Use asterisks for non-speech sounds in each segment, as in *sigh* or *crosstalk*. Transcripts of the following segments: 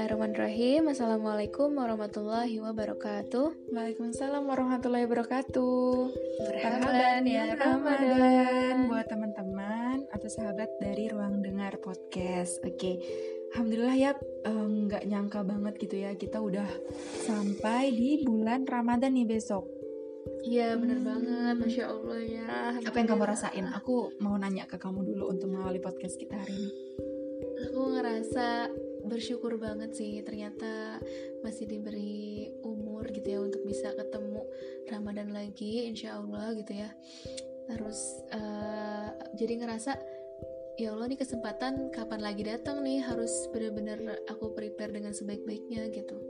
Bismillahirrahmanirrahim. Assalamualaikum warahmatullahi wabarakatuh. Waalaikumsalam warahmatullahi wabarakatuh. Marhaban ya Ramadan. Buat teman-teman atau sahabat dari Ruang Dengar Podcast. Oke, Alhamdulillah ya nggak nyangka banget gitu ya Kita udah sampai di bulan Ramadan nih besok. Iya bener banget, Masya Allah ya. Apa yang kamu rasain? Aku mau nanya ke kamu dulu untuk mengawali podcast kita hari ini. Aku ngerasa bersyukur banget sih ternyata masih diberi umur gitu ya untuk bisa ketemu Ramadan lagi insya Allah gitu ya. Terus uh, jadi ngerasa ya Allah nih kesempatan kapan lagi datang nih? Harus bener-bener aku prepare dengan sebaik-baiknya gitu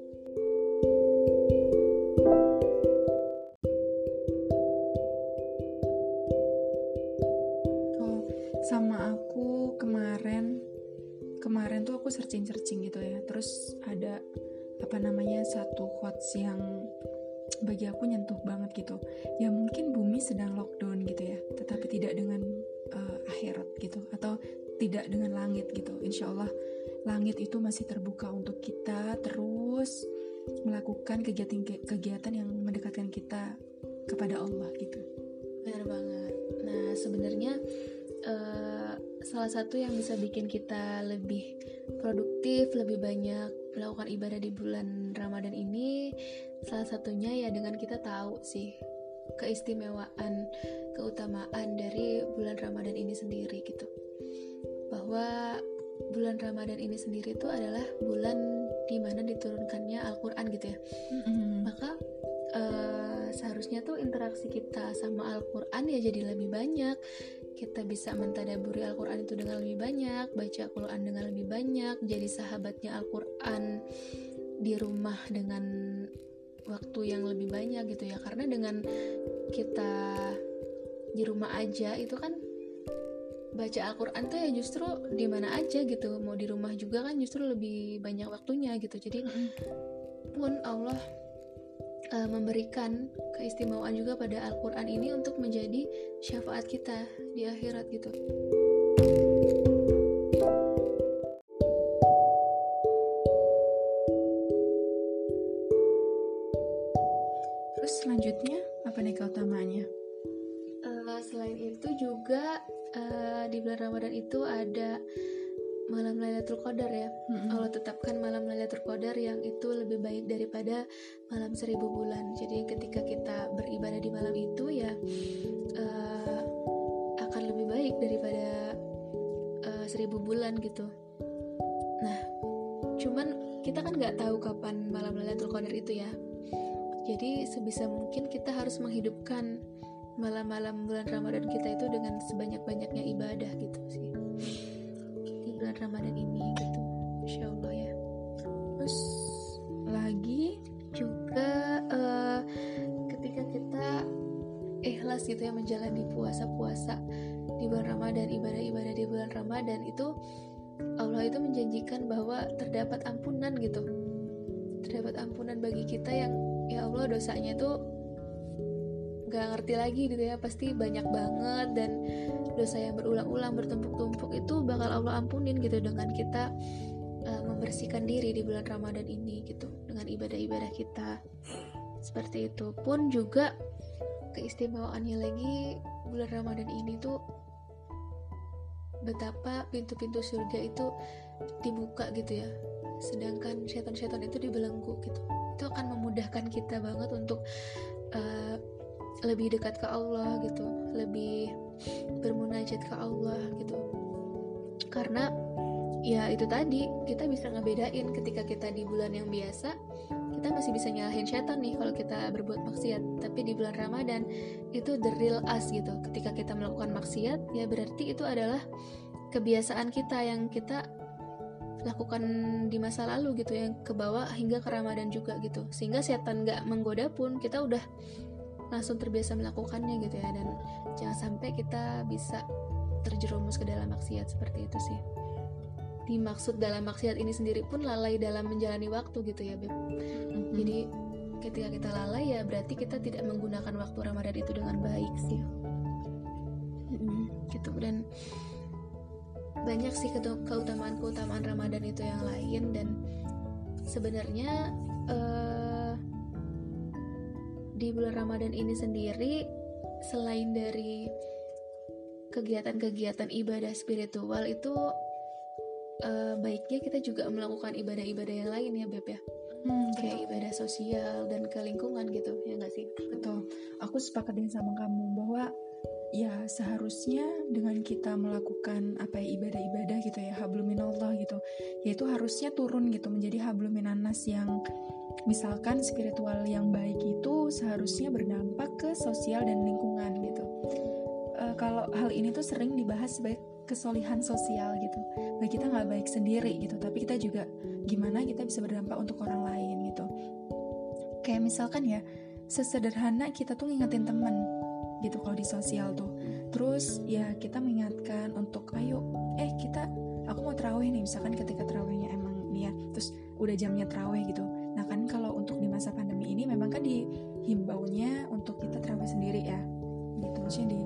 akhirat gitu atau tidak dengan langit gitu. Insya Allah langit itu masih terbuka untuk kita terus melakukan kegiatan-kegiatan yang mendekatkan kita kepada Allah gitu. Benar banget. Nah sebenarnya uh, salah satu yang bisa bikin kita lebih produktif, lebih banyak melakukan ibadah di bulan Ramadan ini salah satunya ya dengan kita tahu sih keistimewaan, keutamaan dari bulan Ramadan ini sendiri gitu. Bahwa bulan Ramadan ini sendiri itu adalah bulan di mana diturunkannya Al-Qur'an gitu ya. Mm-hmm. Maka uh, seharusnya tuh interaksi kita sama Al-Qur'an ya jadi lebih banyak kita bisa mentadaburi Al-Quran itu dengan lebih banyak, baca Al-Quran dengan lebih banyak, jadi sahabatnya Al-Quran di rumah dengan waktu yang lebih banyak gitu ya. Karena dengan kita di rumah aja itu kan baca Al-Quran tuh ya justru di mana aja gitu. Mau di rumah juga kan justru lebih banyak waktunya gitu. Jadi pun Allah uh, memberikan keistimewaan juga pada Al-Quran ini untuk menjadi syafaat kita di akhirat gitu. Kita kan nggak tahu kapan malam Lailatul Qadar itu ya. Jadi sebisa mungkin kita harus menghidupkan malam-malam bulan Ramadan kita itu dengan sebanyak-banyaknya ibadah gitu sih bulan Ramadan ini gitu Insya Allah ya terus lagi juga uh, ketika kita ikhlas gitu ya menjalani puasa-puasa di bulan Ramadan ibadah-ibadah di bulan Ramadan itu Allah itu menjanjikan bahwa terdapat ampunan gitu. Terdapat ampunan bagi kita yang ya Allah dosanya itu gak ngerti lagi gitu ya. Pasti banyak banget dan dosa yang berulang-ulang bertumpuk-tumpuk itu bakal Allah ampunin gitu dengan kita uh, membersihkan diri di bulan Ramadan ini gitu dengan ibadah-ibadah kita. Seperti itu. Pun juga keistimewaannya lagi bulan Ramadan ini tuh betapa pintu-pintu surga itu dibuka gitu ya. Sedangkan setan-setan itu dibelenggu gitu. Itu akan memudahkan kita banget untuk uh, lebih dekat ke Allah gitu. Lebih bermunajat ke Allah gitu. Karena ya itu tadi. Kita bisa ngebedain ketika kita di bulan yang biasa kita masih bisa nyalahin setan nih kalau kita berbuat maksiat. Tapi di bulan Ramadan itu the real us gitu. Ketika kita melakukan maksiat ya berarti itu adalah kebiasaan kita yang kita lakukan di masa lalu gitu yang ke bawah hingga ke Ramadan juga gitu. Sehingga setan nggak menggoda pun kita udah langsung terbiasa melakukannya gitu ya. Dan jangan sampai kita bisa terjerumus ke dalam maksiat seperti itu sih dimaksud dalam maksiat ini sendiri pun lalai dalam menjalani waktu gitu ya beb mm-hmm. jadi ketika kita lalai ya berarti kita tidak menggunakan waktu ramadan itu dengan baik sih mm-hmm. gitu dan banyak sih keutamaan keutamaan ramadan itu yang lain dan sebenarnya uh, di bulan Ramadan ini sendiri selain dari kegiatan-kegiatan ibadah spiritual itu uh, baiknya kita juga melakukan ibadah-ibadah yang lain ya Beb ya? Hmm, kayak betul. ibadah sosial dan ke lingkungan gitu ya nggak sih? Betul. Aku sepakat dengan sama kamu bahwa ya seharusnya dengan kita melakukan apa ya ibadah-ibadah gitu ya habluminallah gitu yaitu harusnya turun gitu menjadi habluminanas yang misalkan spiritual yang baik itu seharusnya berdampak ke sosial dan lingkungan gitu. E, kalau hal ini tuh sering dibahas sebagai kesolihan sosial gitu. Baik kita nggak baik sendiri gitu tapi kita juga gimana kita bisa berdampak untuk orang lain gitu. Kayak misalkan ya sesederhana kita tuh ngingetin temen gitu kalau di sosial tuh. Terus ya kita mengingatkan untuk ayo eh kita aku mau terawih nih. Misalkan ketika terawihnya emang nih ya terus udah jamnya terawih gitu. Nah kan kalau untuk di masa pandemi ini memang kan dihimbaunya untuk kita terawih sendiri ya gitu. Maksudnya di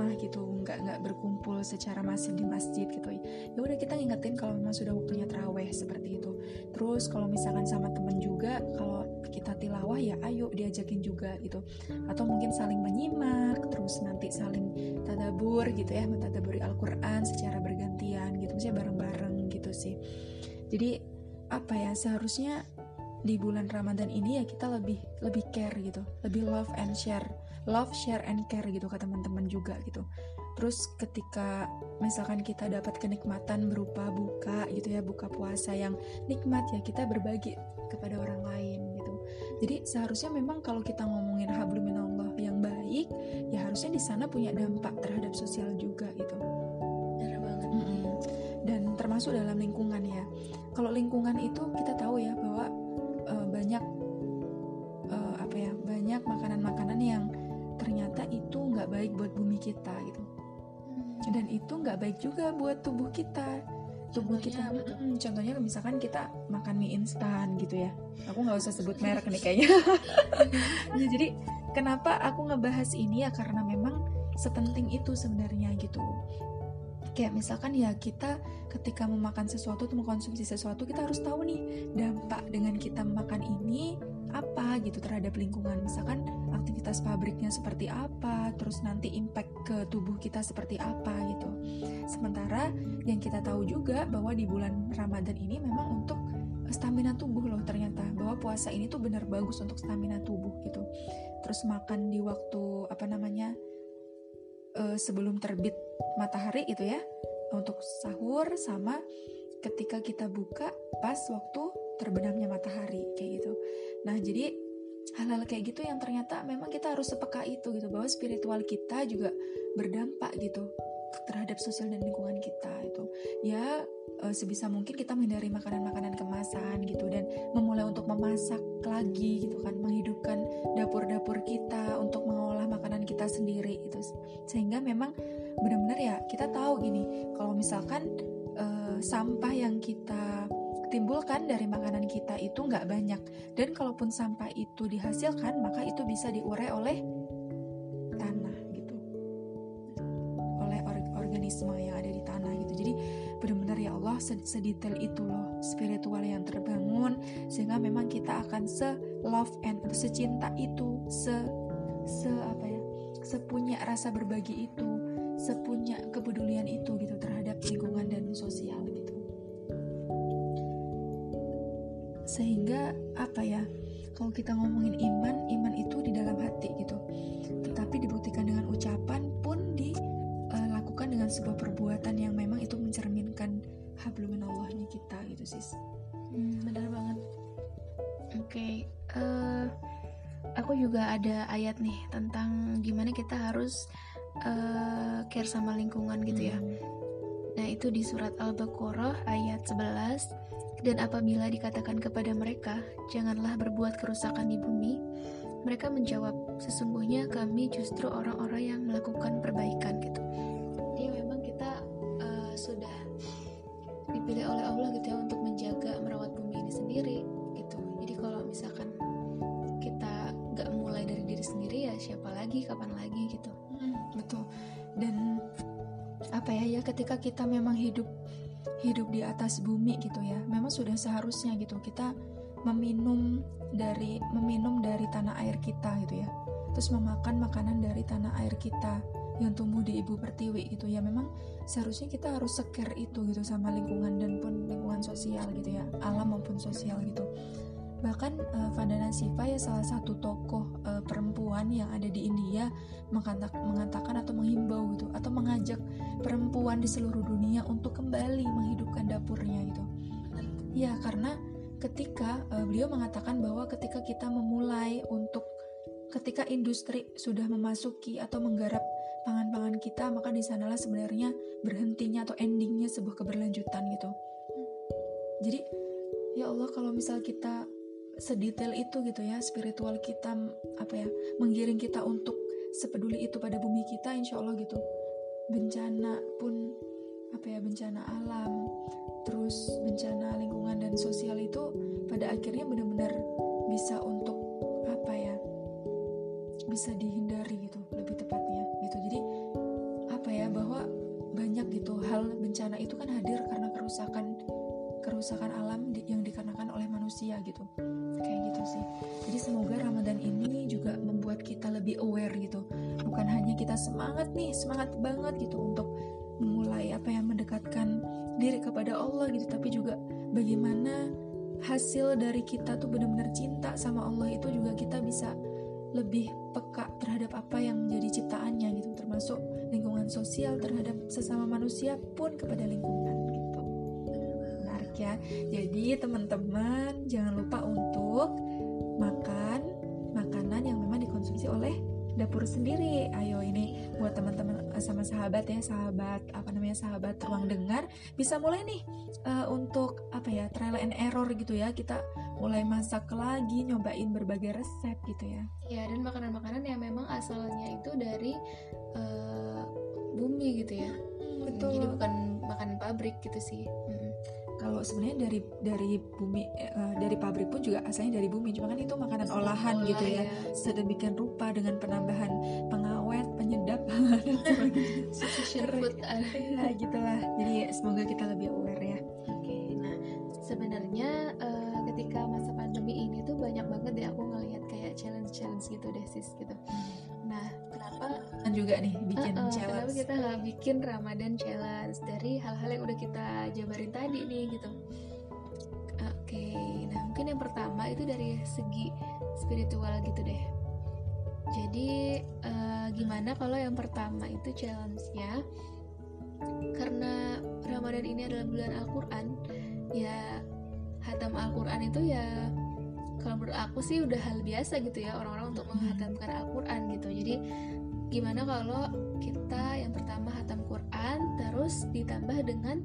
rumah gitu nggak nggak berkumpul secara masif di masjid gitu. Ya udah kita ngingetin kalau memang sudah waktunya teraweh seperti itu. Terus kalau misalkan sama temen juga kalau kita tilawah ya ayo diajakin juga gitu. Atau mungkin saling menyimak terus nanti saling tadabur gitu ya mentadaburi Al-Quran secara bergantian gitu maksudnya bareng-bareng gitu sih. Jadi apa ya seharusnya di bulan Ramadan ini ya kita lebih lebih care gitu lebih love and share love share and care gitu ke teman-teman juga gitu. Terus ketika misalkan kita dapat kenikmatan berupa buka gitu ya buka puasa yang nikmat ya kita berbagi kepada orang lain gitu. Jadi seharusnya memang kalau kita ngomongin habluminallah yang baik ya harusnya di sana punya dampak terhadap sosial juga gitu. Benar banget. Mm -mm. dan termasuk dalam lingkungan ya. Kalau lingkungan itu kita tahu ya bahwa kita gitu. Hmm. dan itu nggak baik juga buat tubuh kita. Tubuh contohnya kita hmm, contohnya misalkan kita makan mie instan gitu ya. Aku nggak usah sebut merek nih kayaknya. *laughs* Ya, jadi kenapa aku ngebahas ini ya? Karena memang sepenting itu sebenarnya gitu. Kayak misalkan ya kita ketika memakan sesuatu atau mengkonsumsi sesuatu kita harus tahu nih dampak dengan kita makan ini apa gitu terhadap lingkungan. Misalkan aktivitas pabriknya seperti apa terus nanti impact ke tubuh kita seperti apa gitu. Sementara yang kita tahu juga bahwa di bulan Ramadan ini memang untuk stamina tubuh loh ternyata bahwa puasa ini tuh benar bagus untuk stamina tubuh gitu. Terus makan di waktu apa namanya uh, sebelum terbit matahari itu ya untuk sahur sama ketika kita buka pas waktu terbenamnya matahari kayak gitu. Nah, jadi hal-hal kayak gitu yang ternyata memang kita harus sepeka itu gitu. Bahwa spiritual kita juga berdampak gitu terhadap sosial dan lingkungan kita itu. Ya e, sebisa mungkin kita menghindari makanan-makanan kemasan gitu dan memulai untuk memasak lagi gitu kan. Menghidupkan dapur-dapur kita untuk mengolah makanan kita sendiri itu sehingga memang benar-benar ya kita tahu gini kalau misalkan e, sampah yang kita timbulkan dari makanan kita itu nggak banyak. Dan kalaupun sampah itu dihasilkan maka itu bisa diurai oleh tanah gitu. Oleh or organisme yang ada di tanah gitu. Jadi benar-benar ya Allah sedetail itu loh spiritual yang terbangun sehingga memang kita akan se love and atau secinta itu se se apa ya sepunya rasa berbagi itu sepunya kepedulian itu gitu terhadap lingkungan dan sosial gitu sehingga apa ya kalau kita ngomongin iman iman itu di dalam hati gitu tetapi dibuktikan dengan ucapan pun dilakukan dengan sebuah perbuatan yang memang itu mencerminkan habluminallahnya kita gitu sis hmm, benar banget oke okay. uh, eh, aku juga ada ayat nih tentang gimana kita harus uh, care sama lingkungan gitu ya hmm. nah itu di surat al-baqarah ayat 11 dan apabila dikatakan kepada mereka, "Janganlah berbuat kerusakan di bumi," mereka menjawab, "Sesungguhnya kami justru orang-orang yang melakukan perbaikan." Gitu. Jadi memang kita uh, sudah dipilih oleh Allah gitu ya untuk menjaga merawat bumi ini sendiri gitu. Jadi kalau misalkan kita nggak mulai dari diri sendiri ya siapa lagi, kapan lagi gitu. Hmm, betul. Dan apa ya ya ketika kita memang hidup hidup di atas bumi gitu ya. Memang sudah seharusnya gitu kita meminum dari meminum dari tanah air kita gitu ya. Terus memakan makanan dari tanah air kita yang tumbuh di ibu pertiwi gitu ya. Memang seharusnya kita harus seker itu gitu sama lingkungan dan pun lingkungan sosial gitu ya alam maupun sosial gitu bahkan uh, Vandana Shiva ya salah satu tokoh uh, perempuan yang ada di India mengatakan atau menghimbau gitu atau mengajak perempuan di seluruh dunia untuk kembali menghidupkan dapurnya gitu. Ya karena ketika uh, beliau mengatakan bahwa ketika kita memulai untuk ketika industri sudah memasuki atau menggarap pangan-pangan kita maka di sanalah sebenarnya berhentinya atau endingnya sebuah keberlanjutan gitu. Jadi ya Allah kalau misal kita sedetail itu gitu ya spiritual kita apa ya menggiring kita untuk sepeduli itu pada bumi kita insya Allah gitu. Bencana pun apa ya bencana alam terus bencana lingkungan dan sosial itu pada akhirnya benar-benar bisa untuk apa ya bisa dihindari gitu lebih tepatnya gitu. Jadi apa ya bahwa banyak gitu hal bencana itu kan hadir karena kerusakan kerusakan alam yang dikarenakan oleh manusia gitu. Kayak gitu sih. Jadi semoga Ramadan ini juga membuat kita lebih aware gitu. Bukan hanya kita semangat nih semangat banget gitu untuk memulai apa yang mendekatkan diri kepada Allah gitu. Tapi juga bagaimana hasil dari kita tuh benar-benar cinta sama Allah itu juga kita bisa lebih peka terhadap apa yang menjadi ciptaannya gitu. Termasuk lingkungan sosial terhadap sesama manusia pun kepada lingkungan ya jadi teman-teman jangan lupa untuk makan makanan yang memang dikonsumsi oleh dapur sendiri. Ayo ini buat teman-teman eh, sama sahabat ya, sahabat apa namanya sahabat ruang dengar bisa mulai nih uh, untuk apa ya trial and error gitu ya. Kita mulai masak lagi, nyobain berbagai resep gitu ya. Ya dan makanan-makanan yang memang asalnya itu dari uh, bumi gitu ya. Betul. Jadi bukan makanan pabrik gitu sih. Kalau sebenarnya dari dari bumi uh, dari pabrik pun juga asalnya dari bumi. Cuma kan itu makanan olahan Olah, gitu ya, ya sedemikian rupa dengan penambahan pengawet penyedap. *laughs* Food. Ya gitulah. Jadi semoga kita lebih aware ya. Oke okay, nah sebenarnya uh, ketika challenge challenge gitu deh sis gitu Nah, kenapa kan juga nih bikin uh, uh, challenge? Kenapa kita nggak bikin Ramadan challenge dari hal-hal yang udah kita jabarin tadi nih gitu? Oke, okay. nah mungkin yang pertama itu dari segi spiritual gitu deh. Jadi uh, gimana kalau yang pertama itu challenge-nya karena Ramadan ini adalah bulan Al-Quran ya hatam Al-Quran itu ya kalau menurut aku sih udah hal biasa gitu ya orang-orang untuk menghatamkan Al-Quran gitu. Jadi gimana kalau kita yang pertama hatam Quran terus ditambah dengan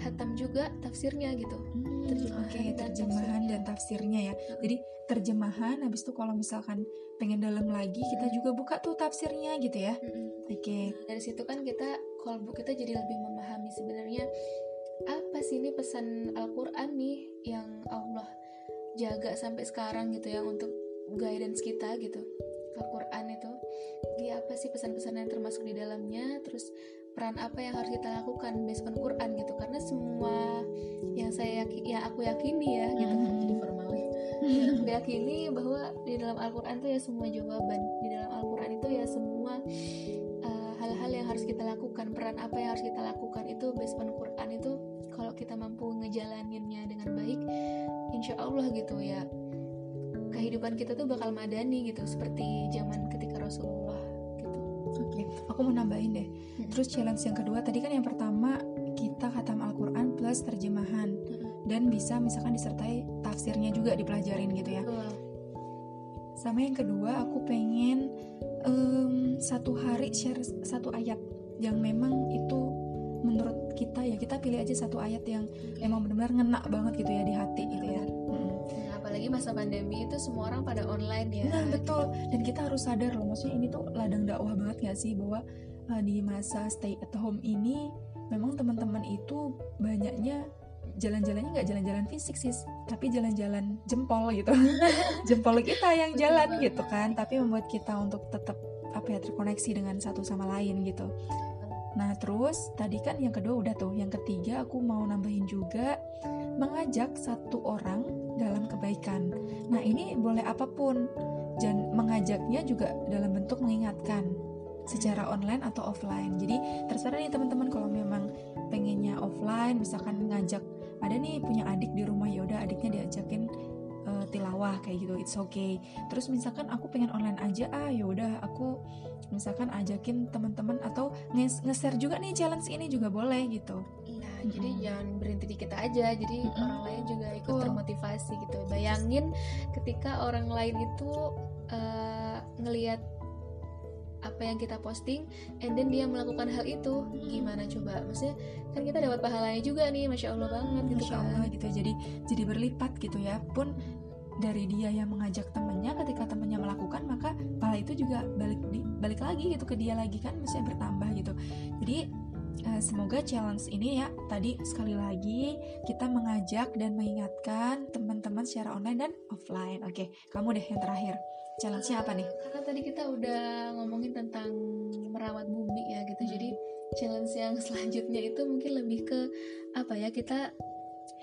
hatam juga tafsirnya gitu. Hmm, terjemahan, okay, dan terjemahan tafsirnya. dan tafsirnya. ya. Jadi terjemahan habis itu kalau misalkan pengen dalam lagi kita juga buka tuh tafsirnya gitu ya. Hmm. oke. Okay. nah, dari situ kan kita kalau kita jadi lebih memahami sebenarnya apa sih ini pesan Al-Quran nih yang Allah jaga sampai sekarang gitu ya untuk guidance kita gitu Al-Quran itu. Dia apa sih pesan-pesan yang termasuk di dalamnya? Terus peran apa yang harus kita lakukan based on Quran gitu? Karena semua yang saya yakin ya aku yakini ya gitu. Mm-hmm. jadi formal aku yakini bahwa di dalam Al-Quran itu ya semua jawaban. Di dalam Al-Quran itu ya semua uh, hal-hal uh, yang harus kita lakukan peran apa yang harus kita lakukan itu based on Quran itu kalau kita mampu ngejalaninnya dengan baik insya Allah gitu ya kehidupan kita tuh bakal madani gitu seperti zaman ketika Rasulullah gitu oke okay. aku mau nambahin deh hmm. terus challenge yang kedua tadi kan yang pertama kita khatam Al-Quran plus terjemahan hmm. dan bisa misalkan disertai tafsirnya juga dipelajarin gitu ya hmm. sama yang kedua aku pengen um, satu hari share satu ayat yang memang itu menurut kita ya kita pilih aja satu ayat yang emang benar-benar ngena banget gitu ya di hati gitu ya. Hmm. apalagi masa pandemi itu semua orang pada online ya. Nah betul. Dan kita harus sadar loh maksudnya ini tuh ladang dakwah banget gak sih bahwa uh, di masa stay at home ini memang teman-teman itu banyaknya jalan-jalannya nggak jalan-jalan fisik sih tapi jalan-jalan jempol gitu. *laughs* Jempol kita yang jalan gitu kan tapi membuat kita untuk tetap apa ya terkoneksi dengan satu sama lain gitu Nah, terus tadi kan yang kedua udah tuh. Yang ketiga aku mau nambahin juga mengajak satu orang dalam kebaikan. Nah, ini boleh apa pun. Dan mengajaknya juga dalam bentuk mengingatkan secara online atau offline. Jadi terserah nih teman-teman kalau memang pengennya offline misalkan ngajak ada nih punya adik di rumah ya udah adiknya diajakin uh, tilawah kayak gitu it's okay terus misalkan aku pengen online aja ah ya udah aku misalkan ajakin teman-teman atau nge-share juga nih challenge ini juga boleh gitu Iya, mm-hmm. jadi jangan berhenti di kita aja, jadi mm-hmm. orang lain juga ikut oh. termotivasi gitu. Bayangin ketika orang lain itu uh, ngelihat apa yang kita posting and then dia melakukan hal itu gimana coba maksudnya kan kita dapat pahalanya juga nih masya allah banget gitu masya allah kan. gitu jadi jadi berlipat gitu ya pun dari dia yang mengajak temennya ketika temennya melakukan maka pahala itu juga balik di, balik lagi gitu ke dia lagi kan maksudnya bertambah gitu jadi uh, semoga challenge ini ya tadi sekali lagi kita mengajak dan mengingatkan teman-teman secara online dan offline oke kamu deh yang terakhir challenge-nya apa nih? Karena tadi kita udah ngomongin tentang merawat bumi ya gitu. Hmm. Jadi challenge yang *laughs* selanjutnya itu mungkin lebih ke apa ya? Kita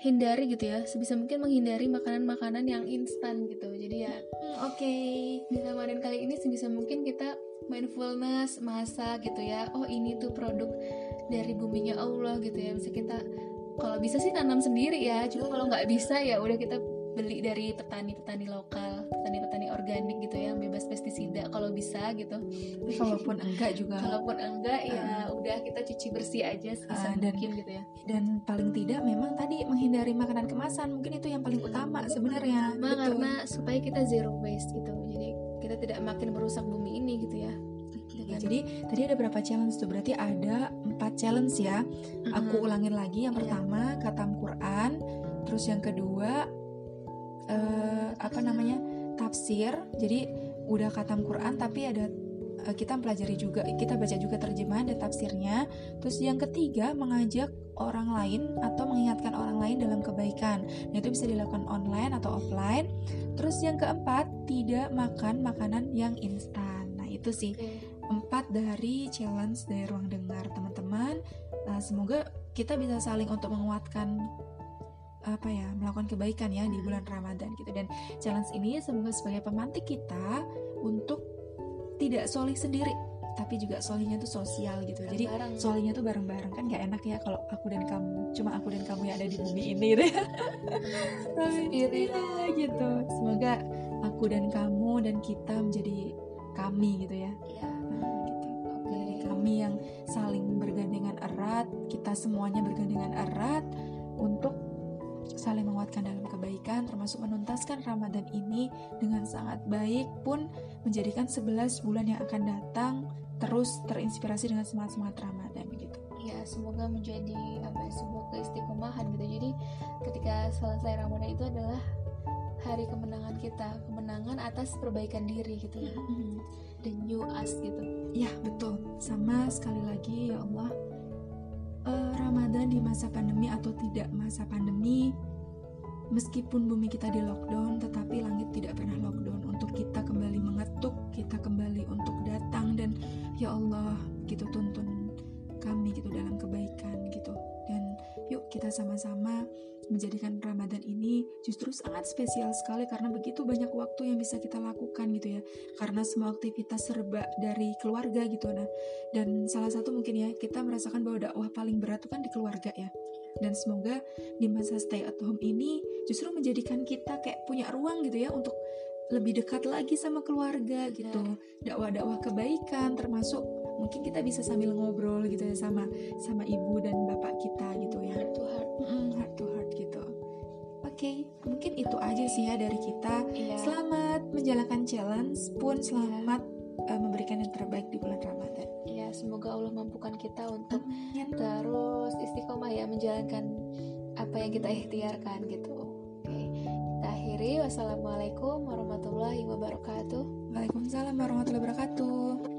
hindari gitu ya. Sebisa mungkin menghindari makanan-makanan yang instan gitu. Jadi ya hmm, oke. Okay. Di Ramadan kali ini sebisa mungkin kita mindfulness, masak gitu ya. Oh, ini tuh produk dari buminya Allah gitu ya. Bisa kita kalau bisa sih tanam sendiri ya. Cuma kalau nggak bisa ya udah kita beli dari petani-petani lokal, petani-petani organik gitu ya, bebas pestisida kalau bisa gitu. *laughs* Kalaupun enggak juga. Kalaupun enggak ya uh, udah kita cuci bersih aja sebisa uh, dan, mungkin gitu ya. Dan paling tidak memang tadi menghindari makanan kemasan mungkin itu yang paling utama sebenarnya. Karena supaya kita zero waste gitu. Jadi kita tidak makin merusak bumi ini gitu ya. Ya, jadi tadi ada berapa challenge tuh? Berarti ada empat challenge ya. Mm-hmm. Aku ulangin lagi. Yang iya. pertama katam Quran, terus yang kedua uh, apa namanya tafsir jadi udah katam Quran tapi ada uh, kita pelajari juga kita baca juga terjemahan dan tafsirnya. Terus yang ketiga mengajak orang lain atau mengingatkan orang lain dalam kebaikan. Nah itu bisa dilakukan online atau offline. Terus yang keempat tidak makan makanan yang instan. Nah itu sih. Empat dari challenge dari ruang dengar teman-teman. Nah semoga kita bisa saling untuk menguatkan apa ya melakukan kebaikan ya di bulan Ramadan gitu dan challenge ini semoga sebagai pemantik kita untuk tidak solih sendiri tapi juga solihnya tuh sosial gitu jadi bareng. solihnya tuh bareng-bareng kan gak enak ya kalau aku dan kamu cuma aku dan kamu yang ada di bumi ini gitu *laughs* ya sendiri gitu semoga aku dan kamu dan kita menjadi kami gitu ya, ya. Nah, gitu. Okay. kami yang saling bergandengan erat kita semuanya bergandengan erat untuk saling menguatkan dalam kebaikan termasuk menuntaskan Ramadan ini dengan sangat baik pun menjadikan 11 bulan yang akan datang terus terinspirasi dengan semangat-semangat Ramadan gitu. Ya, semoga menjadi apa ya, sebuah keistiqomahan gitu. Jadi ketika selesai Ramadan itu adalah hari kemenangan kita, kemenangan atas perbaikan diri gitu ya. Mm-hmm. The new us gitu. Ya, betul. Sama sekali lagi ya Allah uh, Ramadan di masa pandemi atau tidak masa pandemi meskipun bumi kita di lockdown tetapi langit tidak pernah lockdown untuk kita kembali mengetuk kita kembali untuk datang dan ya Allah gitu tuntun kami gitu dalam kebaikan gitu. Dan yuk kita sama-sama menjadikan Ramadan ini justru sangat spesial sekali karena begitu banyak waktu yang bisa kita lakukan gitu ya. Karena semua aktivitas serba dari keluarga gitu nah. Dan salah satu mungkin ya kita merasakan bahwa dakwah paling berat itu kan di keluarga ya dan semoga di masa stay at home ini justru menjadikan kita kayak punya ruang gitu ya untuk lebih dekat lagi sama keluarga gitu. Dakwah-dakwah kebaikan termasuk mungkin kita bisa sambil ngobrol gitu ya sama sama ibu dan bapak kita gitu ya. Heart to heart. Mm -mm, heart to heart gitu. Oke okay, mungkin itu aja sih ya dari kita. Yeah. selamat menjalankan challenge pun selamat uh, memberikan yang terbaik di bulan Ramadan. Ya semoga Allah mampukan kita untuk Amin. terus istiqomah ya menjalankan apa yang kita ikhtiarkan gitu akhiri. Wassalamualaikum warahmatullahi wabarakatuh. Waalaikumsalam warahmatullahi wabarakatuh.